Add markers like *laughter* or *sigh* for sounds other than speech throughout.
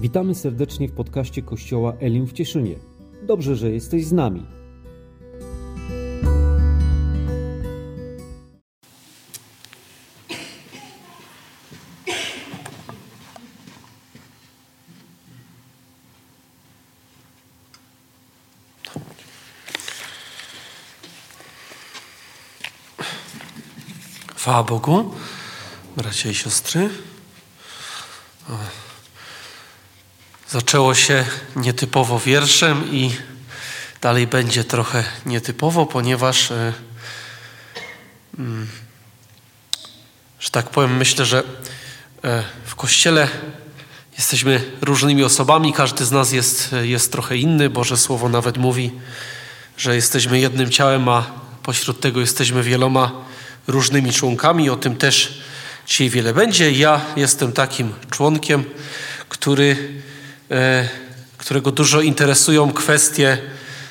Witamy serdecznie w podcaście Kościoła Elim w Cieszynie. Dobrze, że jesteś z nami. Chwała Bogu, bracia i siostry. Zaczęło się nietypowo wierszem i dalej będzie trochę nietypowo, ponieważ, e, mm, że tak powiem, myślę, że e, w kościele jesteśmy różnymi osobami, każdy z nas jest, jest trochę inny. Boże Słowo nawet mówi, że jesteśmy jednym ciałem, a pośród tego jesteśmy wieloma różnymi członkami. O tym też dzisiaj wiele będzie. Ja jestem takim członkiem, który, którego dużo interesują kwestie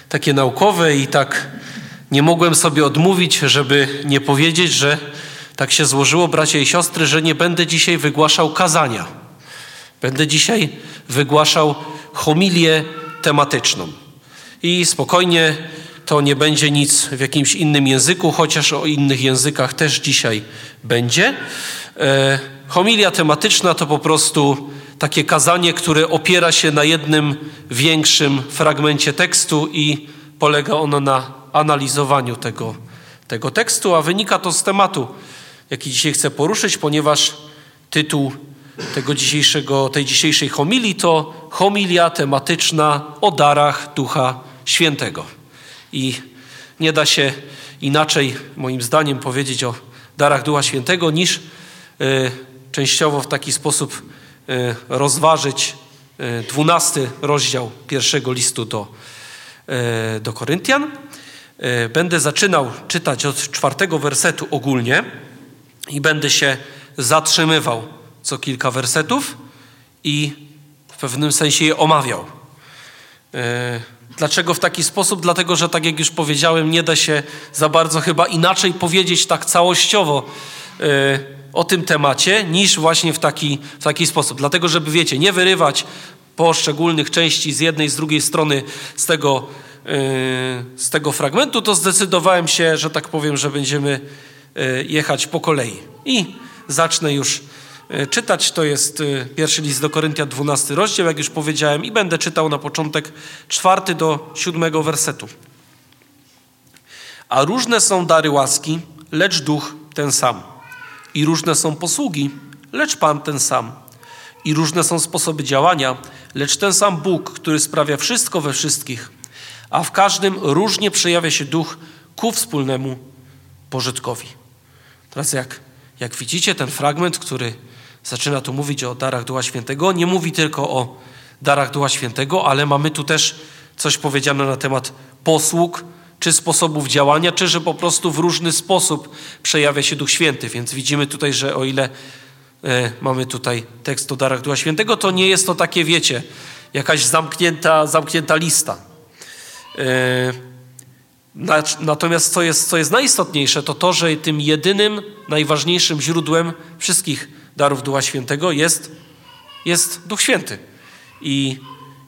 takie naukowe i tak nie mogłem sobie odmówić, żeby nie powiedzieć, że tak się złożyło, bracia i siostry, że nie będę dzisiaj wygłaszał kazania. Będę dzisiaj wygłaszał homilię tematyczną. I spokojnie to nie będzie nic w jakimś innym języku, chociaż o innych językach też dzisiaj będzie. E, homilia tematyczna to po prostu takie kazanie, które opiera się na jednym większym fragmencie tekstu i polega ono na analizowaniu tego, tego tekstu, a wynika to z tematu, jaki dzisiaj chcę poruszyć, ponieważ tytuł tego dzisiejszego, tej dzisiejszej homilii to homilia tematyczna o darach Ducha Świętego. I nie da się inaczej, moim zdaniem, powiedzieć o darach Ducha Świętego, niż y, częściowo w taki sposób rozważyć y, dwunasty rozdział pierwszego listu do, do Koryntian. Będę zaczynał czytać od czwartego wersetu ogólnie i będę się zatrzymywał co kilka wersetów i w pewnym sensie je omawiał. Dlaczego w taki sposób? Dlatego, że tak jak już powiedziałem, nie da się za bardzo chyba inaczej powiedzieć tak całościowo o tym temacie, niż właśnie w taki, w taki sposób. Dlatego, żeby wiecie, nie wyrywać poszczególnych części z jednej, z drugiej strony z tego, yy, z tego fragmentu, to zdecydowałem się, że tak powiem, że będziemy yy, jechać po kolei. I zacznę już E, czytać. To jest e, pierwszy list do Koryntia, 12 rozdział, jak już powiedziałem, i będę czytał na początek czwarty do siódmego wersetu. A różne są dary łaski, lecz duch ten sam. I różne są posługi, lecz Pan ten sam. I różne są sposoby działania, lecz ten sam Bóg, który sprawia wszystko we wszystkich. A w każdym różnie przejawia się duch ku wspólnemu pożytkowi. Teraz jak, jak widzicie ten fragment, który zaczyna tu mówić o darach Ducha Świętego. Nie mówi tylko o darach Ducha Świętego, ale mamy tu też coś powiedziane na temat posług, czy sposobów działania, czy że po prostu w różny sposób przejawia się Duch Święty. Więc widzimy tutaj, że o ile e, mamy tutaj tekst o darach Ducha Świętego, to nie jest to takie, wiecie, jakaś zamknięta, zamknięta lista. E, natomiast co jest, co jest najistotniejsze, to to, że tym jedynym, najważniejszym źródłem wszystkich darów Ducha Świętego jest, jest Duch Święty. I,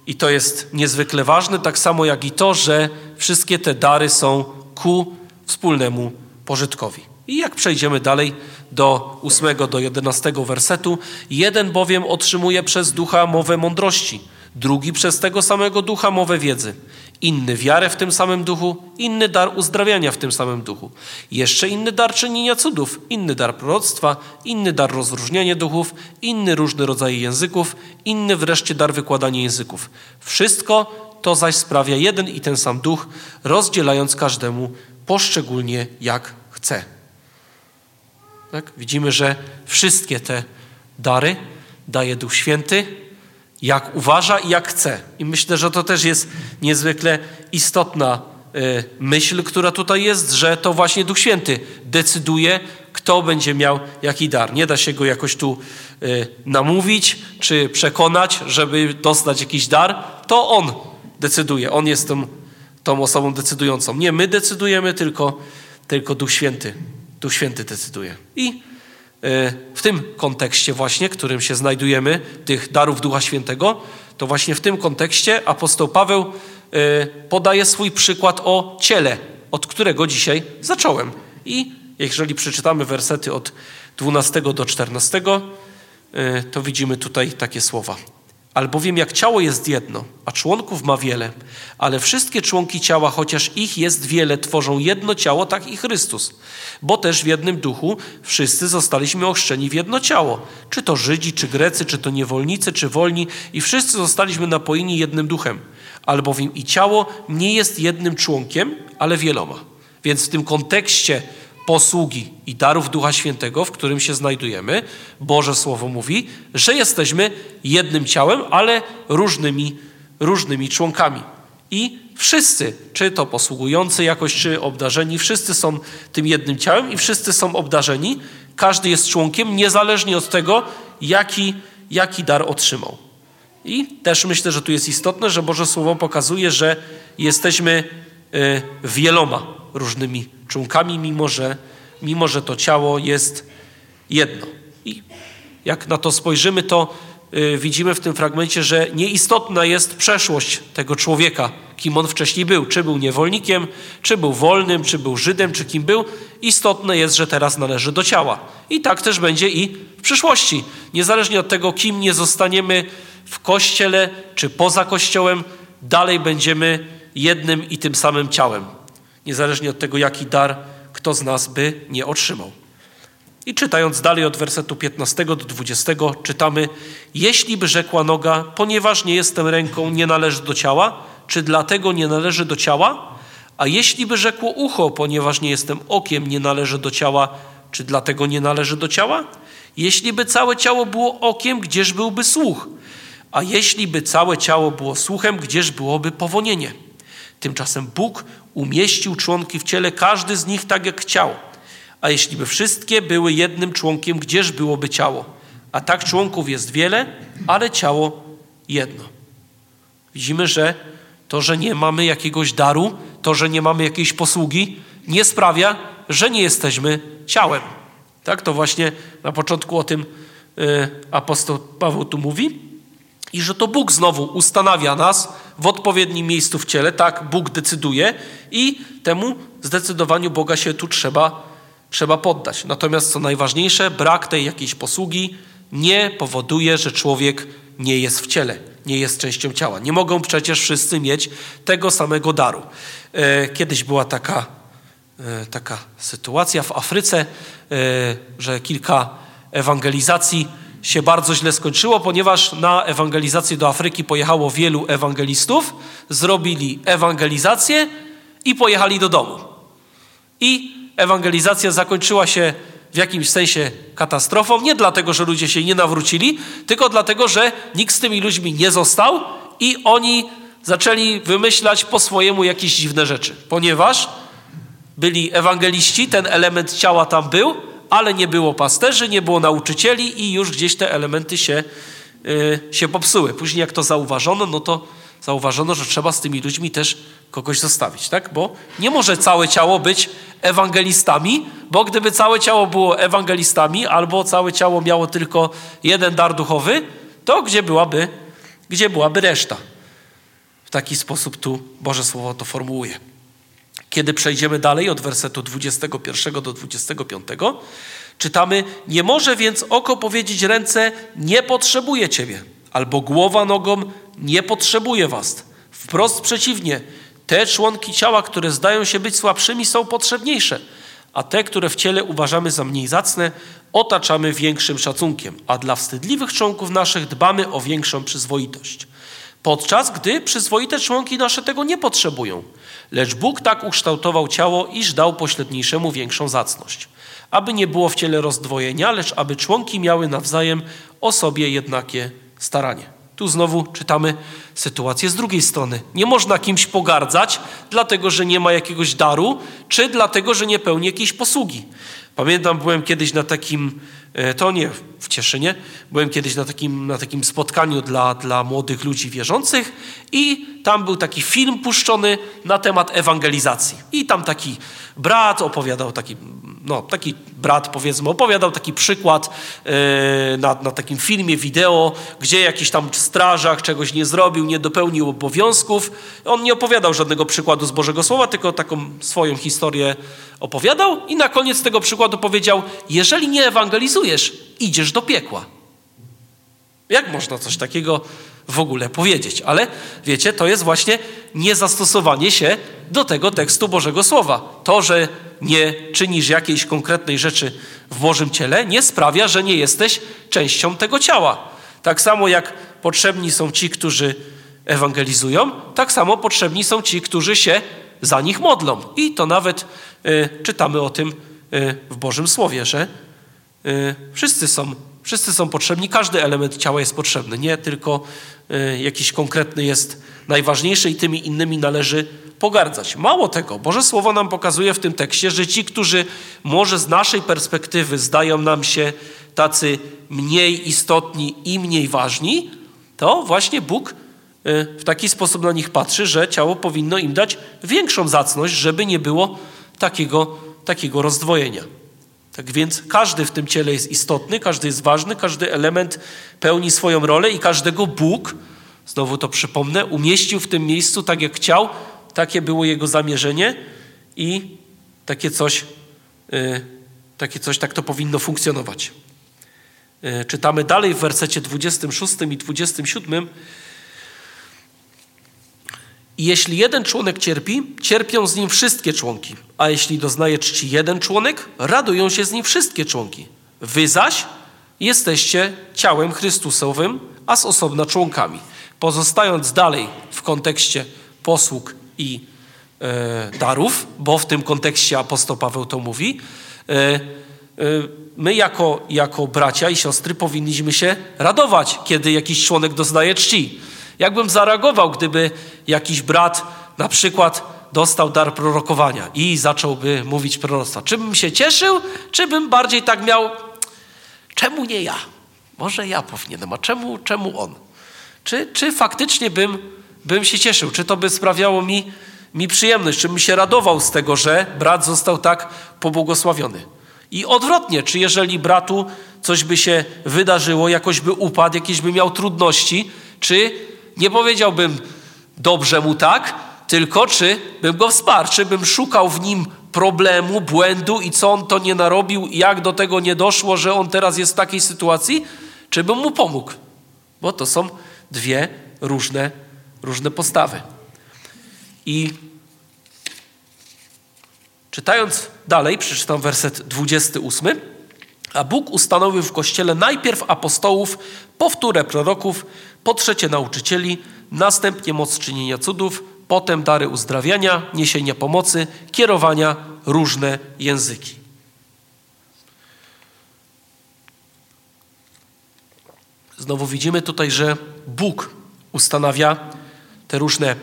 I to jest niezwykle ważne, tak samo jak i to, że wszystkie te dary są ku wspólnemu pożytkowi. I jak przejdziemy dalej do 8 do 11 wersetu, jeden bowiem otrzymuje przez ducha mowę mądrości, drugi przez tego samego ducha mowę wiedzy, inny wiarę w tym samym duchu, inny dar uzdrawiania w tym samym duchu, jeszcze inny dar czynienia cudów, inny dar proroctwa, inny dar rozróżniania duchów, inny różny rodzaj języków, inny wreszcie dar wykładania języków. Wszystko to zaś sprawia jeden i ten sam duch, rozdzielając każdemu poszczególnie jak chce. Tak? Widzimy, że wszystkie te dary daje Duch Święty, jak uważa i jak chce. I myślę, że to też jest niezwykle istotna y, myśl, która tutaj jest, że to właśnie Duch Święty decyduje, kto będzie miał jaki dar. Nie da się go jakoś tu y, namówić czy przekonać, żeby dostać jakiś dar. To On decyduje. On jest tą, tą osobą decydującą. Nie my decydujemy, tylko, tylko Duch Święty. Duch Święty decyduje. I w tym kontekście właśnie, którym się znajdujemy, tych darów Ducha Świętego, to właśnie w tym kontekście apostoł Paweł podaje swój przykład o ciele, od którego dzisiaj zacząłem. I jeżeli przeczytamy wersety od 12 do 14, to widzimy tutaj takie słowa. Albowiem jak ciało jest jedno, a członków ma wiele, ale wszystkie członki ciała, chociaż ich jest wiele, tworzą jedno ciało, tak i Chrystus. Bo też w jednym duchu wszyscy zostaliśmy ochrzczeni w jedno ciało. Czy to Żydzi, czy Grecy, czy to niewolnicy, czy wolni, i wszyscy zostaliśmy napojeni jednym duchem. Albowiem i ciało nie jest jednym członkiem, ale wieloma. Więc w tym kontekście posługi i darów Ducha Świętego, w którym się znajdujemy, Boże Słowo mówi, że jesteśmy jednym ciałem, ale różnymi, różnymi członkami. I wszyscy, czy to posługujący jakoś, czy obdarzeni, wszyscy są tym jednym ciałem i wszyscy są obdarzeni. Każdy jest członkiem, niezależnie od tego, jaki, jaki dar otrzymał. I też myślę, że tu jest istotne, że Boże Słowo pokazuje, że jesteśmy y, wieloma różnymi członkami, mimo że, mimo że to ciało jest jedno. I jak na to spojrzymy, to y, widzimy w tym fragmencie, że nieistotna jest przeszłość tego człowieka, kim on wcześniej był. Czy był niewolnikiem, czy był wolnym, czy był Żydem, czy kim był. Istotne jest, że teraz należy do ciała. I tak też będzie i w przyszłości. Niezależnie od tego, kim nie zostaniemy w kościele, czy poza kościołem, dalej będziemy jednym i tym samym ciałem niezależnie od tego, jaki dar kto z nas by nie otrzymał. I czytając dalej od wersetu 15 do 20, czytamy: Jeśli by rzekła noga, ponieważ nie jestem ręką, nie należy do ciała, czy dlatego nie należy do ciała? A jeśli by rzekło ucho, ponieważ nie jestem okiem, nie należy do ciała, czy dlatego nie należy do ciała? Jeśli by całe ciało było okiem, gdzież byłby słuch? A jeśli by całe ciało było słuchem, gdzież byłoby powonienie? Tymczasem Bóg umieścił członki w ciele, każdy z nich tak jak chciał. A jeśli by wszystkie były jednym członkiem, gdzież byłoby ciało? A tak członków jest wiele, ale ciało jedno. Widzimy, że to, że nie mamy jakiegoś daru, to, że nie mamy jakiejś posługi, nie sprawia, że nie jesteśmy ciałem. Tak, to właśnie na początku o tym y, apostoł Paweł tu mówi i że to Bóg znowu ustanawia nas w odpowiednim miejscu w ciele, tak, Bóg decyduje i temu zdecydowaniu Boga się tu trzeba, trzeba poddać. Natomiast co najważniejsze, brak tej jakiejś posługi nie powoduje, że człowiek nie jest w ciele, nie jest częścią ciała. Nie mogą przecież wszyscy mieć tego samego daru. E, kiedyś była taka, e, taka sytuacja w Afryce, e, że kilka ewangelizacji się bardzo źle skończyło, ponieważ na ewangelizację do Afryki pojechało wielu ewangelistów, zrobili ewangelizację i pojechali do domu. I ewangelizacja zakończyła się w jakimś sensie katastrofą, nie dlatego, że ludzie się nie nawrócili, tylko dlatego, że nikt z tymi ludźmi nie został i oni zaczęli wymyślać po swojemu jakieś dziwne rzeczy, ponieważ byli ewangeliści, ten element ciała tam był, ale nie było pasterzy, nie było nauczycieli i już gdzieś te elementy się, yy, się popsuły. Później jak to zauważono, no to zauważono, że trzeba z tymi ludźmi też kogoś zostawić, tak? Bo nie może całe ciało być ewangelistami, bo gdyby całe ciało było ewangelistami albo całe ciało miało tylko jeden dar duchowy, to gdzie byłaby, gdzie byłaby reszta? W taki sposób tu Boże Słowo to formułuje. Kiedy przejdziemy dalej od wersetu 21 do 25, czytamy: Nie może więc oko powiedzieć ręce: Nie potrzebuje ciebie, albo głowa nogą: Nie potrzebuje was. Wprost przeciwnie, te członki ciała, które zdają się być słabszymi, są potrzebniejsze, a te, które w ciele uważamy za mniej zacne, otaczamy większym szacunkiem, a dla wstydliwych członków naszych dbamy o większą przyzwoitość. Podczas gdy przyzwoite członki nasze tego nie potrzebują. Lecz Bóg tak ukształtował ciało, iż dał pośredniejszemu większą zacność. Aby nie było w ciele rozdwojenia, lecz aby członki miały nawzajem o sobie jednakie staranie. Tu znowu czytamy sytuację z drugiej strony. Nie można kimś pogardzać, dlatego że nie ma jakiegoś daru, czy dlatego, że nie pełni jakiejś posługi. Pamiętam, byłem kiedyś na takim, e, to nie w Cieszynie, byłem kiedyś na takim, na takim spotkaniu dla, dla młodych ludzi wierzących i tam był taki film puszczony na temat ewangelizacji. I tam taki brat opowiadał, taki no, taki brat, powiedzmy, opowiadał taki przykład yy, na, na takim filmie, wideo, gdzie jakiś tam strażak czegoś nie zrobił, nie dopełnił obowiązków. On nie opowiadał żadnego przykładu z Bożego Słowa, tylko taką swoją historię opowiadał i na koniec tego przykładu powiedział, jeżeli nie ewangelizujesz, idziesz do piekła. Jak można coś takiego w ogóle powiedzieć? Ale wiecie, to jest właśnie niezastosowanie się do tego tekstu Bożego Słowa. To, że nie czynisz jakiejś konkretnej rzeczy w Bożym ciele, nie sprawia, że nie jesteś częścią tego ciała. Tak samo jak potrzebni są ci, którzy ewangelizują, tak samo potrzebni są ci, którzy się za nich modlą. I to nawet y, czytamy o tym y, w Bożym Słowie, że y, wszyscy są Wszyscy są potrzebni, każdy element ciała jest potrzebny, nie tylko y, jakiś konkretny jest najważniejszy i tymi innymi należy pogardzać. Mało tego, Boże Słowo nam pokazuje w tym tekście, że ci, którzy może z naszej perspektywy zdają nam się tacy mniej istotni i mniej ważni, to właśnie Bóg y, w taki sposób na nich patrzy, że ciało powinno im dać większą zacność, żeby nie było takiego, takiego rozdwojenia. Tak więc każdy w tym ciele jest istotny, każdy jest ważny, każdy element pełni swoją rolę i każdego Bóg, znowu to przypomnę, umieścił w tym miejscu tak jak chciał, takie było jego zamierzenie i takie coś, yy, takie coś tak to powinno funkcjonować. Yy, czytamy dalej w wersecie 26 i 27. I jeśli jeden członek cierpi, cierpią z nim wszystkie członki. A jeśli doznaje czci jeden członek, radują się z nim wszystkie członki. Wy zaś jesteście ciałem Chrystusowym, a z osobna członkami. Pozostając dalej w kontekście posług i e, darów, bo w tym kontekście apostoł Paweł to mówi, e, e, my jako, jako bracia i siostry powinniśmy się radować, kiedy jakiś członek doznaje czci. Jakbym zareagował, gdyby jakiś brat na przykład dostał dar prorokowania i zacząłby mówić proroctwa? Czy bym się cieszył, czy bym bardziej tak miał, czemu nie ja? Może ja powinienem, a czemu, czemu on? Czy, czy faktycznie bym, bym się cieszył? Czy to by sprawiało mi, mi przyjemność? Czy bym się radował z tego, że brat został tak pobłogosławiony? I odwrotnie, czy jeżeli bratu coś by się wydarzyło, jakoś by upadł, jakieś by miał trudności, czy nie powiedziałbym dobrze mu tak, tylko czy bym go wsparł, czy bym szukał w nim problemu, błędu i co on to nie narobił, jak do tego nie doszło, że on teraz jest w takiej sytuacji, czy bym mu pomógł. Bo to są dwie różne, różne postawy. I czytając dalej, przeczytam werset 28. A Bóg ustanowił w Kościele najpierw apostołów, powtórę proroków, po trzecie nauczycieli, następnie moc czynienia cudów, potem dary uzdrawiania, niesienia pomocy, kierowania, różne języki. Znowu widzimy tutaj, że Bóg ustanawia te różne,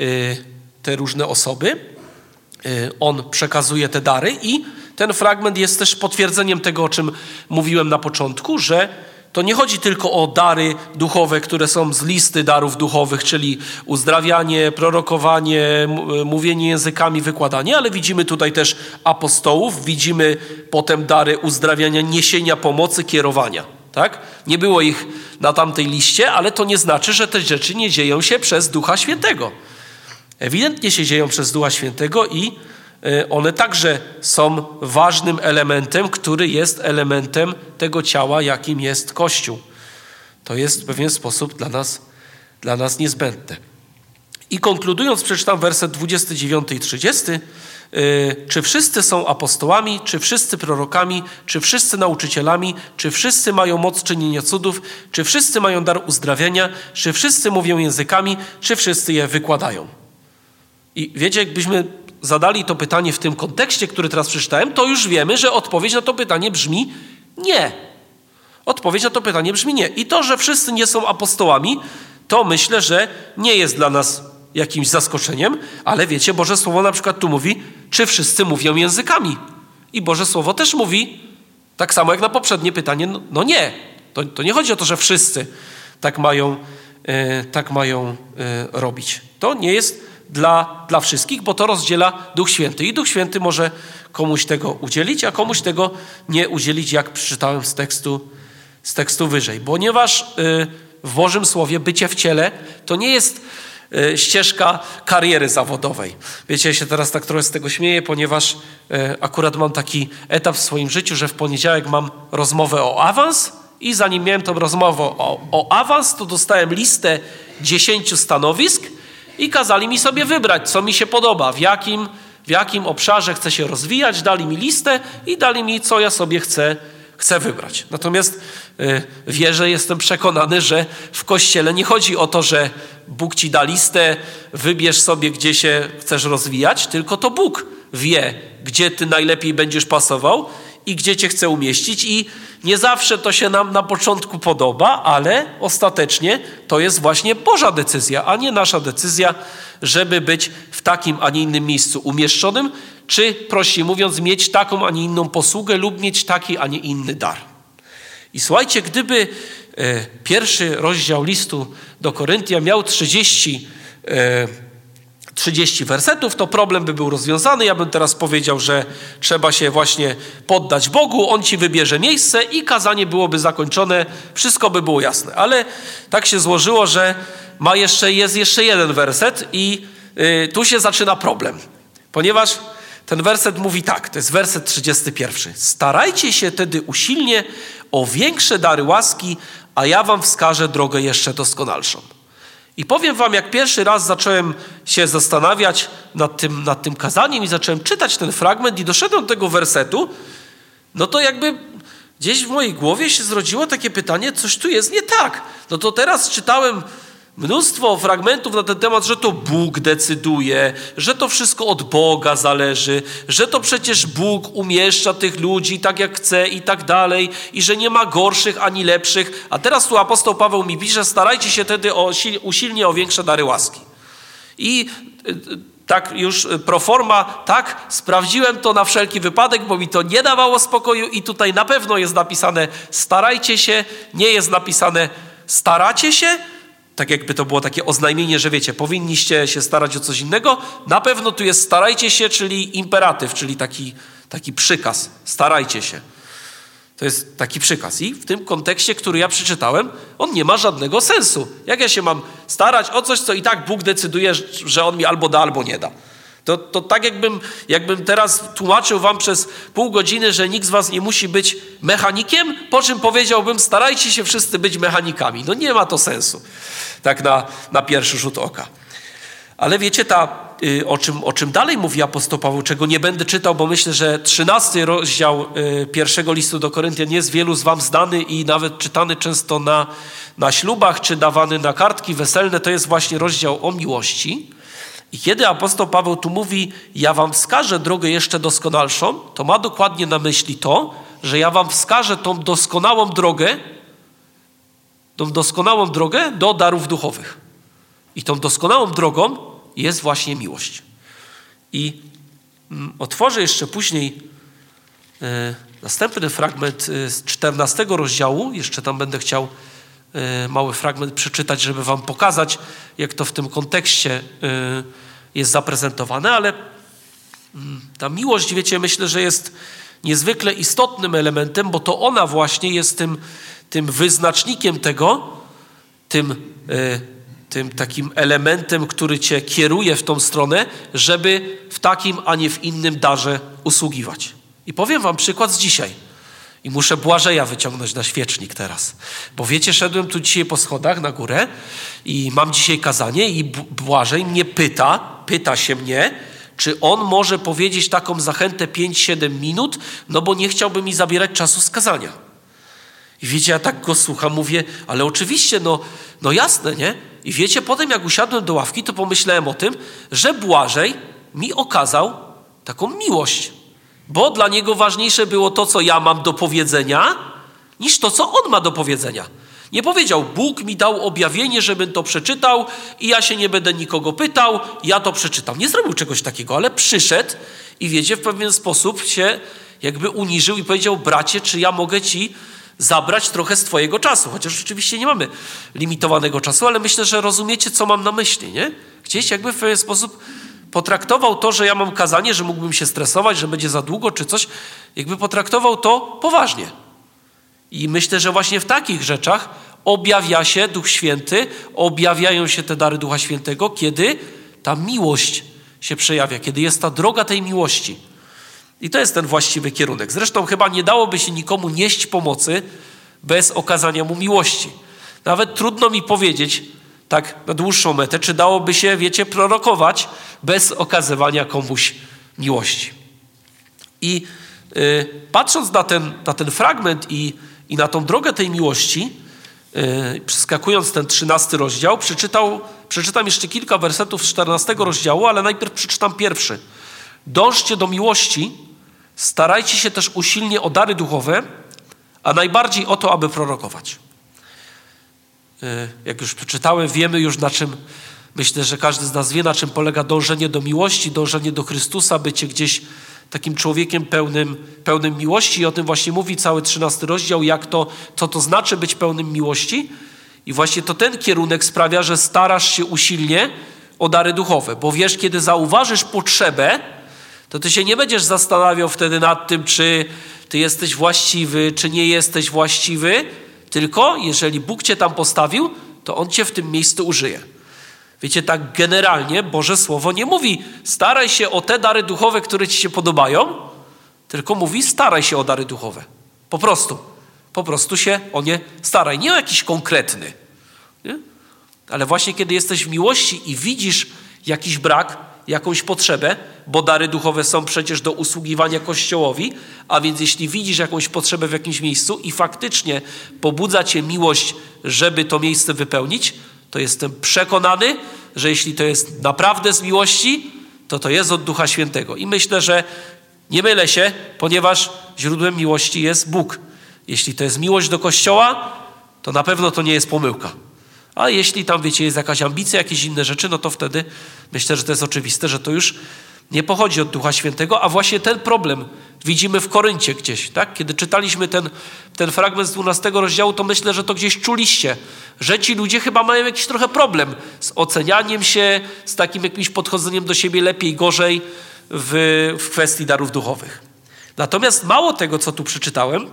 y, te różne osoby. Y, on przekazuje te dary i ten fragment jest też potwierdzeniem tego, o czym mówiłem na początku, że to nie chodzi tylko o dary duchowe, które są z listy darów duchowych, czyli uzdrawianie, prorokowanie, mówienie językami, wykładanie, ale widzimy tutaj też apostołów, widzimy potem dary uzdrawiania, niesienia pomocy, kierowania. Tak? Nie było ich na tamtej liście, ale to nie znaczy, że te rzeczy nie dzieją się przez Ducha Świętego. Ewidentnie się dzieją przez Ducha Świętego i one także są ważnym elementem, który jest elementem tego ciała, jakim jest Kościół. To jest w pewien sposób dla nas, dla nas niezbędne. I konkludując, przeczytam werset 29 i 30. Y, czy wszyscy są apostołami, czy wszyscy prorokami, czy wszyscy nauczycielami, czy wszyscy mają moc czynienia cudów, czy wszyscy mają dar uzdrawiania, czy wszyscy mówią językami, czy wszyscy je wykładają. I wiecie, jakbyśmy zadali to pytanie w tym kontekście, który teraz przeczytałem, to już wiemy, że odpowiedź na to pytanie brzmi nie. Odpowiedź na to pytanie brzmi nie. I to, że wszyscy nie są apostołami, to myślę, że nie jest dla nas jakimś zaskoczeniem, ale wiecie, Boże Słowo na przykład tu mówi, czy wszyscy mówią językami. I Boże Słowo też mówi, tak samo jak na poprzednie pytanie, no, no nie. To, to, nie chodzi o to, że wszyscy tak mają, e, tak mają e, robić. To nie jest dla, dla wszystkich, bo to rozdziela Duch Święty. I Duch Święty może komuś tego udzielić, a komuś tego nie udzielić, jak przeczytałem z tekstu, z tekstu wyżej. Ponieważ y, w Bożym Słowie bycie w ciele to nie jest y, ścieżka kariery zawodowej. Wiecie, ja się teraz tak trochę z tego śmieję, ponieważ y, akurat mam taki etap w swoim życiu, że w poniedziałek mam rozmowę o awans i zanim miałem tą rozmowę o, o awans, to dostałem listę dziesięciu stanowisk i kazali mi sobie wybrać, co mi się podoba, w jakim, w jakim obszarze chcę się rozwijać. Dali mi listę i dali mi, co ja sobie chcę, chcę wybrać. Natomiast y, wierzę, jestem przekonany, że w Kościele nie chodzi o to, że Bóg ci da listę, wybierz sobie, gdzie się chcesz rozwijać, tylko to Bóg wie, gdzie ty najlepiej będziesz pasował i gdzie cię chce umieścić i nie zawsze to się nam na początku podoba, ale ostatecznie to jest właśnie Boża decyzja, a nie nasza decyzja, żeby być w takim, a nie innym miejscu umieszczonym, czy prościej mówiąc, mieć taką, a nie inną posługę lub mieć taki, a nie inny dar. I słuchajcie, gdyby e, pierwszy rozdział listu do Koryntia miał 30 e, 30 wersetów, to problem by był rozwiązany. Ja bym teraz powiedział, że trzeba się właśnie poddać Bogu, On ci wybierze miejsce i kazanie byłoby zakończone, wszystko by było jasne. Ale tak się złożyło, że ma jeszcze, jest jeszcze jeden werset i y, tu się zaczyna problem. Ponieważ ten werset mówi tak, to jest werset 31. Starajcie się tedy usilnie o większe dary łaski, a ja wam wskażę drogę jeszcze doskonalszą. I powiem wam, jak pierwszy raz zacząłem się zastanawiać nad tym, nad tym kazaniem i zacząłem czytać ten fragment i doszedłem do tego wersetu, no to jakby gdzieś w mojej głowie się zrodziło takie pytanie, coś tu jest nie tak. No to teraz czytałem Mnóstwo fragmentów na ten temat, że to Bóg decyduje, że to wszystko od Boga zależy, że to przecież Bóg umieszcza tych ludzi tak jak chce i tak dalej, i że nie ma gorszych ani lepszych. A teraz tu apostoł Paweł mi pisze: starajcie się wtedy o, usilnie o większe dary łaski. I y, y, tak już pro forma, tak, sprawdziłem to na wszelki wypadek, bo mi to nie dawało spokoju i tutaj na pewno jest napisane starajcie się, nie jest napisane staracie się, tak jakby to było takie oznajmienie, że wiecie, powinniście się starać o coś innego. Na pewno tu jest starajcie się, czyli imperatyw, czyli taki, taki przykaz. Starajcie się. To jest taki przykaz. I w tym kontekście, który ja przeczytałem, on nie ma żadnego sensu. Jak ja się mam starać o coś, co i tak Bóg decyduje, że on mi albo da, albo nie da. To, to tak jakbym, jakbym teraz tłumaczył wam przez pół godziny, że nikt z was nie musi być mechanikiem, po czym powiedziałbym, starajcie się wszyscy być mechanikami. No nie ma to sensu, tak na, na pierwszy rzut oka. Ale wiecie, ta, y, o, czym, o czym dalej mówi apostoł Paweł, czego nie będę czytał, bo myślę, że trzynasty rozdział y, pierwszego listu do Koryntian jest wielu z wam znany i nawet czytany często na, na ślubach, czy dawany na kartki weselne, to jest właśnie rozdział o miłości. I kiedy apostoł Paweł tu mówi, ja wam wskażę drogę jeszcze doskonalszą, to ma dokładnie na myśli to, że ja wam wskażę tą doskonałą drogę, tą doskonałą drogę do darów duchowych. I tą doskonałą drogą jest właśnie miłość. I mm, otworzę jeszcze później e, następny fragment e, z 14 rozdziału, jeszcze tam będę chciał mały fragment przeczytać, żeby Wam pokazać, jak to w tym kontekście e, jest zaprezentowane, ale mm, ta miłość, wiecie, myślę, że jest niezwykle istotnym elementem, bo to ona właśnie jest tym, tym wyznacznikiem tego, tym, e, tym takim elementem, który Cię kieruje w tą stronę, żeby w takim, a nie w innym darze usługiwać. I powiem Wam przykład z dzisiaj. I muszę Błażeja wyciągnąć na świecznik teraz. Bo wiecie, szedłem tu dzisiaj po schodach na górę i mam dzisiaj kazanie i Błażej mnie pyta, pyta się mnie, czy on może powiedzieć taką zachętę 5-7 minut, no bo nie chciałby mi zabierać czasu z kazania. I wiecie, ja tak go słucham, mówię, ale oczywiście, no, no jasne, nie? I wiecie, potem jak usiadłem do ławki, to pomyślałem o tym, że Błażej mi okazał taką miłość bo dla niego ważniejsze było to, co ja mam do powiedzenia, niż to, co on ma do powiedzenia. Nie powiedział, Bóg mi dał objawienie, żebym to przeczytał i ja się nie będę nikogo pytał, ja to przeczytam. Nie zrobił czegoś takiego, ale przyszedł i wiecie, w pewien sposób się jakby uniżył i powiedział, bracie, czy ja mogę ci zabrać trochę z Twojego czasu. Chociaż oczywiście nie mamy limitowanego czasu, ale myślę, że rozumiecie, co mam na myśli, nie? Gdzieś jakby w pewien sposób potraktował to, że ja mam kazanie, że mógłbym się stresować, że będzie za długo czy coś, jakby potraktował to poważnie. I myślę, że właśnie w takich rzeczach objawia się Duch Święty, objawiają się te dary Ducha Świętego, kiedy ta miłość się przejawia, kiedy jest ta droga tej miłości. I to jest ten właściwy kierunek. Zresztą chyba nie dałoby się nikomu nieść pomocy bez okazania mu miłości. Nawet trudno mi powiedzieć, tak na dłuższą metę, czy dałoby się, wiecie, prorokować bez okazywania komuś miłości. I y, patrząc na ten, na ten fragment i, i na tą drogę tej miłości, y, przeskakując ten trzynasty rozdział, przeczytał, przeczytam jeszcze kilka wersetów z czternastego rozdziału, ale najpierw przeczytam pierwszy. Dążcie do miłości, starajcie się też usilnie o dary duchowe, a najbardziej o to, aby prorokować. E, jak już przeczytałem, wiemy już na czym, myślę, że każdy z nas wie, na czym polega dążenie do miłości, dążenie do Chrystusa, bycie gdzieś takim człowiekiem pełnym, pełnym miłości. I o tym właśnie mówi cały trzynasty rozdział, jak to, co to znaczy być pełnym miłości. I właśnie to ten kierunek sprawia, że starasz się usilnie o dary duchowe, bo wiesz, kiedy zauważysz potrzebę, to ty się nie będziesz zastanawiał wtedy nad tym, czy ty jesteś właściwy, czy nie jesteś właściwy, tylko jeżeli Bóg cię tam postawił, to On cię w tym miejscu użyje. Wiecie, tak generalnie Boże Słowo nie mówi staraj się o te dary duchowe, które ci się podobają, tylko mówi staraj się o dary duchowe. Po prostu. Po prostu się o nie staraj. Nie o jakiś konkretny. Nie? Ale właśnie kiedy jesteś w miłości i widzisz jakiś brak, jakąś potrzebę, bo dary duchowe są przecież do usługiwania Kościołowi, a więc jeśli widzisz jakąś potrzebę w jakimś miejscu i faktycznie pobudza cię miłość, żeby to miejsce wypełnić, to jestem przekonany, że jeśli to jest naprawdę z miłości, to to jest od Ducha Świętego. I myślę, że nie mylę się, ponieważ źródłem miłości jest Bóg. Jeśli to jest miłość do Kościoła, to na pewno to nie jest pomyłka. A jeśli tam, wiecie, jest jakaś ambicja, jakieś inne rzeczy, no to wtedy myślę, że to jest oczywiste, że to już nie pochodzi od Ducha Świętego, a właśnie ten problem widzimy w Koryncie gdzieś, tak? Kiedy czytaliśmy ten, ten fragment z 12 rozdziału, to myślę, że to gdzieś czuliście, że ci ludzie chyba mają jakiś trochę problem z ocenianiem się, z takim jakimś podchodzeniem do siebie lepiej, gorzej w, w kwestii darów duchowych. Natomiast mało tego, co tu przeczytałem,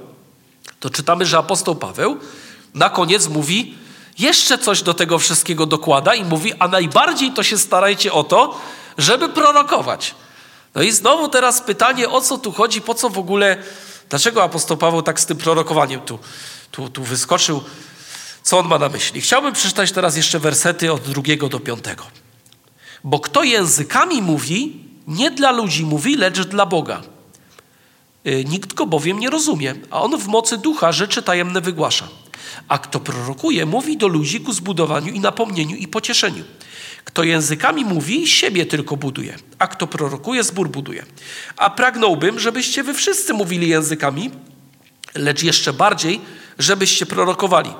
to czytamy, że apostoł Paweł na koniec mówi, jeszcze coś do tego wszystkiego dokłada i mówi, a najbardziej to się starajcie o to, żeby prorokować. No i znowu teraz pytanie, o co tu chodzi, po co w ogóle, dlaczego apostoł Paweł tak z tym prorokowaniem tu, tu, tu wyskoczył, co on ma na myśli. Chciałbym przeczytać teraz jeszcze wersety od drugiego do piątego. Bo kto językami mówi, nie dla ludzi mówi, lecz dla Boga. Y, nikt go bowiem nie rozumie, a on w mocy ducha rzeczy tajemne wygłasza. A kto prorokuje, mówi do ludzi ku zbudowaniu i napomnieniu i pocieszeniu. Kto językami mówi, siebie tylko buduje, a kto prorokuje, zbór buduje. A pragnąłbym, żebyście wy wszyscy mówili językami, lecz jeszcze bardziej, żebyście prorokowali.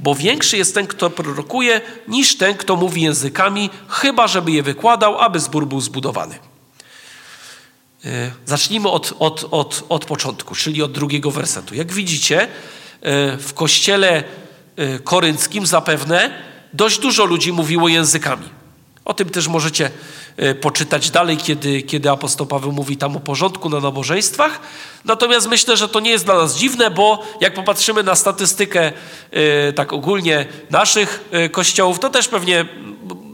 Bo większy jest ten, kto prorokuje, niż ten, kto mówi językami, chyba żeby je wykładał, aby zbór był zbudowany. E, zacznijmy od, od, od, od początku, czyli od drugiego wersetu. Jak widzicie, w kościele e, korynckim zapewne dość dużo ludzi mówiło językami. O tym też możecie e, poczytać dalej, kiedy, kiedy apostoł Paweł mówi tam o porządku na nabożeństwach. Natomiast myślę, że to nie jest dla nas dziwne, bo jak popatrzymy na statystykę e, tak ogólnie naszych e, kościołów, to też pewnie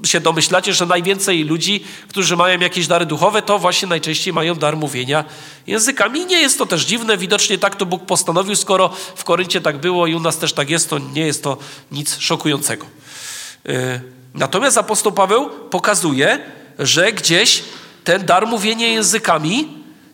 się domyślacie, że najwięcej ludzi, którzy mają jakieś dary duchowe, to właśnie najczęściej mają dar mówienia językami. I nie jest to też dziwne, widocznie tak to Bóg postanowił, skoro w Koryncie tak było i u nas też tak jest, to nie jest to nic szokującego. Natomiast apostoł Paweł pokazuje, że gdzieś ten dar mówienia językami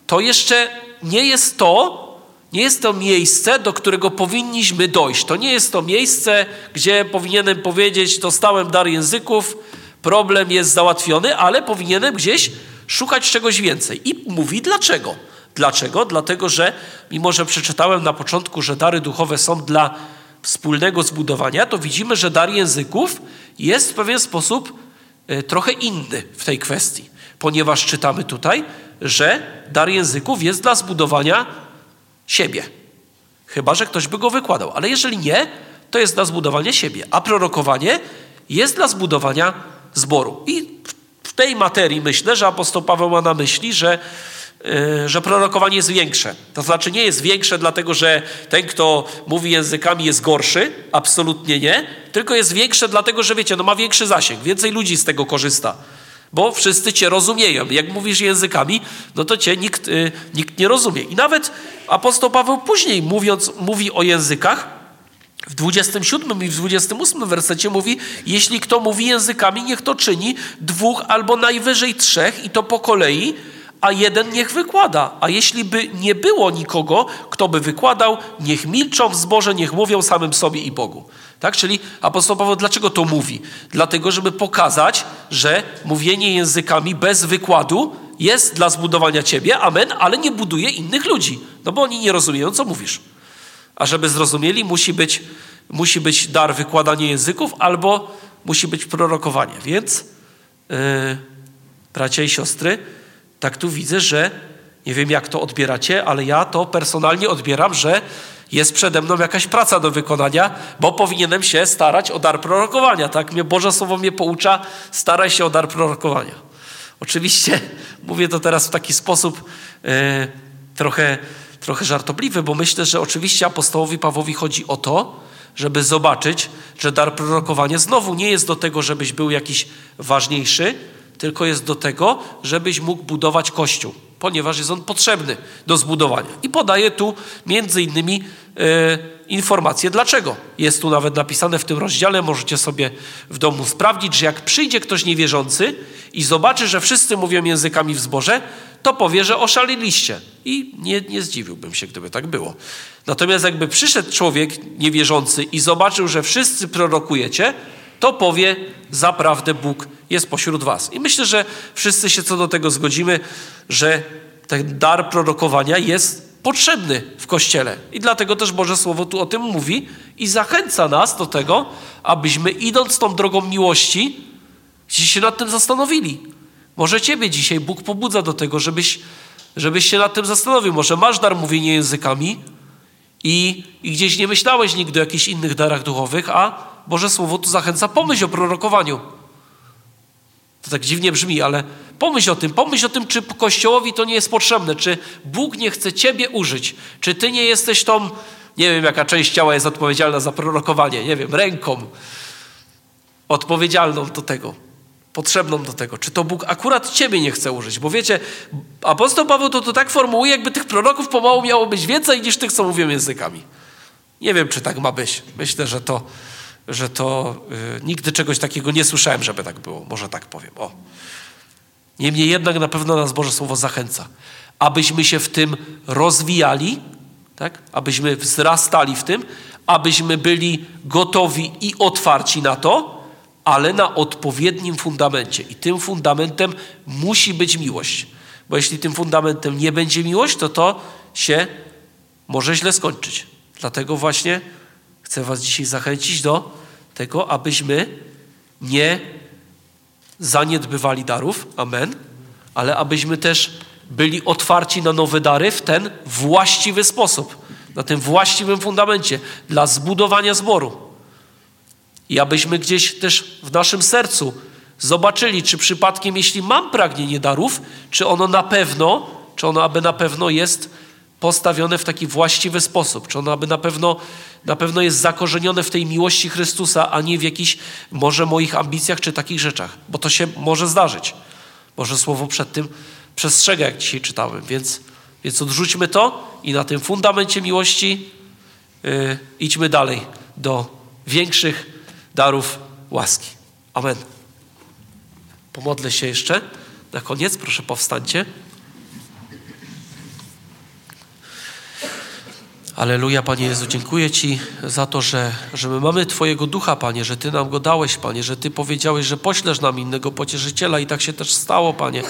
to jeszcze nie jest to, nie jest to miejsce, do którego powinniśmy dojść. To nie jest to miejsce, gdzie powinienem powiedzieć, dostałem dar języków, problem jest załatwiony, ale powinienem gdzieś szukać czegoś więcej. I mówi dlaczego. Dlaczego? Dlatego, że mimo, że przeczytałem na początku, że dary duchowe są dla wspólnego zbudowania, to widzimy, że dar języków jest w pewien sposób trochę inny w tej kwestii, ponieważ czytamy tutaj, że dar języków jest dla zbudowania siebie. Chyba, że ktoś by go wykładał. Ale jeżeli nie, to jest dla zbudowania siebie. A prorokowanie jest dla zbudowania zboru. I w tej materii myślę, że apostoł Paweł ma na myśli, że, że prorokowanie jest większe. To znaczy nie jest większe dlatego, że ten, kto mówi językami jest gorszy, absolutnie nie, tylko jest większe dlatego, że wiecie, no ma większy zasięg, więcej ludzi z tego korzysta. Bo wszyscy cię rozumieją. Jak mówisz językami, no to cię nikt, yy, nikt nie rozumie. I nawet apostoł Paweł później mówiąc, mówi o językach, w 27 i w 28 wersecie mówi: Jeśli kto mówi językami, niech to czyni dwóch albo najwyżej trzech, i to po kolei, a jeden niech wykłada. A jeśli by nie było nikogo, kto by wykładał, niech milczą w zborze, niech mówią samym sobie i Bogu. Tak? Czyli apostoł Paweł dlaczego to mówi? Dlatego, żeby pokazać, że mówienie językami bez wykładu jest dla zbudowania ciebie, amen, ale nie buduje innych ludzi, no bo oni nie rozumieją, co mówisz. A żeby zrozumieli, musi być, musi być dar wykładania języków albo musi być prorokowanie. Więc, yy, bracia i siostry, tak tu widzę, że nie wiem, jak to odbieracie, ale ja to personalnie odbieram, że jest przede mną jakaś praca do wykonania, bo powinienem się starać o dar prorokowania. Tak? Mnie Boże Słowo mnie poucza, staraj się o dar prorokowania. Oczywiście *laughs* mówię to teraz w taki sposób yy, trochę trochę żartobliwy, bo myślę, że oczywiście apostołowi Pawłowi chodzi o to, żeby zobaczyć, że dar prorokowania znowu nie jest do tego, żebyś był jakiś ważniejszy, tylko jest do tego, żebyś mógł budować Kościół, ponieważ jest on potrzebny do zbudowania. I podaje tu między innymi e, informacje dlaczego. Jest tu nawet napisane w tym rozdziale, możecie sobie w domu sprawdzić, że jak przyjdzie ktoś niewierzący i zobaczy, że wszyscy mówią językami w zborze, to powie, że oszaliliście. I nie, nie zdziwiłbym się, gdyby tak było. Natomiast jakby przyszedł człowiek niewierzący i zobaczył, że wszyscy prorokujecie, to powie, zaprawdę Bóg jest pośród was. I myślę, że wszyscy się co do tego zgodzimy, że ten dar prorokowania jest potrzebny w Kościele. I dlatego też Boże Słowo tu o tym mówi i zachęca nas do tego, abyśmy idąc tą drogą miłości, się nad tym zastanowili. Może Ciebie dzisiaj Bóg pobudza do tego, żebyś, żebyś się nad tym zastanowił. Może masz dar mówienia językami i, i gdzieś nie myślałeś nigdy o jakichś innych darach duchowych, a Boże Słowo tu zachęca, pomyśl o prorokowaniu. To tak dziwnie brzmi, ale pomyśl o tym. Pomyśl o tym, czy Kościołowi to nie jest potrzebne, czy Bóg nie chce Ciebie użyć, czy Ty nie jesteś tą, nie wiem jaka część ciała jest odpowiedzialna za prorokowanie, nie wiem, ręką odpowiedzialną do tego potrzebną do tego. Czy to Bóg akurat ciebie nie chce użyć? Bo wiecie, apostoł Paweł to, to tak formułuje, jakby tych proroków pomału miało być więcej niż tych, co mówią językami. Nie wiem, czy tak ma być. Myślę, że to, że to yy, nigdy czegoś takiego nie słyszałem, żeby tak było. Może tak powiem. O. Niemniej jednak na pewno nas Boże Słowo zachęca, abyśmy się w tym rozwijali, tak? abyśmy wzrastali w tym, abyśmy byli gotowi i otwarci na to, ale na odpowiednim fundamencie. I tym fundamentem musi być miłość. Bo jeśli tym fundamentem nie będzie miłość, to to się może źle skończyć. Dlatego właśnie chcę Was dzisiaj zachęcić do tego, abyśmy nie zaniedbywali darów, amen, ale abyśmy też byli otwarci na nowe dary w ten właściwy sposób, na tym właściwym fundamencie dla zbudowania zboru. I abyśmy gdzieś też w naszym sercu zobaczyli, czy przypadkiem, jeśli mam pragnienie darów, czy ono na pewno, czy ono aby na pewno jest postawione w taki właściwy sposób, czy ono aby na pewno, na pewno jest zakorzenione w tej miłości Chrystusa, a nie w jakichś może moich ambicjach czy takich rzeczach, bo to się może zdarzyć. Może słowo przed tym przestrzega, jak dzisiaj czytałem, więc, więc odrzućmy to i na tym fundamencie miłości yy, idźmy dalej do większych darów łaski. Amen. Pomodlę się jeszcze. Na koniec, proszę powstańcie. Aleluja, Panie Jezu, dziękuję Ci za to, że, że my mamy Twojego ducha, Panie, że Ty nam go dałeś, Panie, że Ty powiedziałeś, że poślesz nam innego pocieszyciela i tak się też stało, Panie.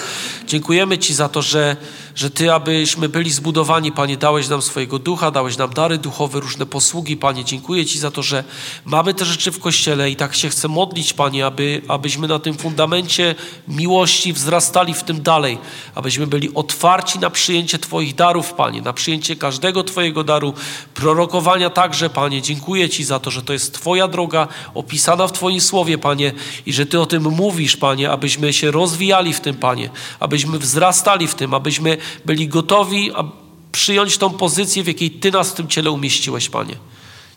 Dziękujemy Ci za to, że, że Ty, abyśmy byli zbudowani, Panie, dałeś nam swojego ducha, dałeś nam dary duchowe, różne posługi, Panie. Dziękuję Ci za to, że mamy te rzeczy w Kościele i tak się chcę modlić, Panie, aby, abyśmy na tym fundamencie miłości wzrastali w tym dalej, abyśmy byli otwarci na przyjęcie Twoich darów, Panie, na przyjęcie każdego Twojego daru, prorokowania także, Panie. Dziękuję Ci za to, że to jest Twoja droga opisana w Twoim słowie, Panie, i że Ty o tym mówisz, Panie, abyśmy się rozwijali w tym, Panie, abyśmy wzrastali w tym, abyśmy byli gotowi przyjąć tą pozycję, w jakiej Ty nas w tym ciele umieściłeś, Panie.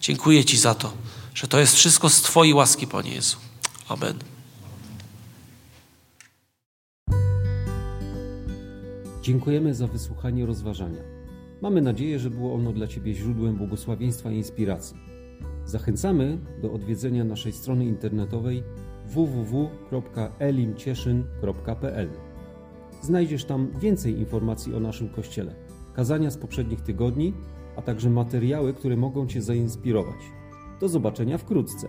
Dziękuję Ci za to, że to jest wszystko z Twojej łaski, Panie Jezu. Amen. Dziękujemy za wysłuchanie rozważania. Mamy nadzieję, że było ono dla Ciebie źródłem błogosławieństwa i inspiracji. Zachęcamy do odwiedzenia naszej strony internetowej www.elimcieszyn.pl. Znajdziesz tam więcej informacji o naszym Kościele, kazania z poprzednich tygodni, a także materiały, które mogą Cię zainspirować. Do zobaczenia wkrótce.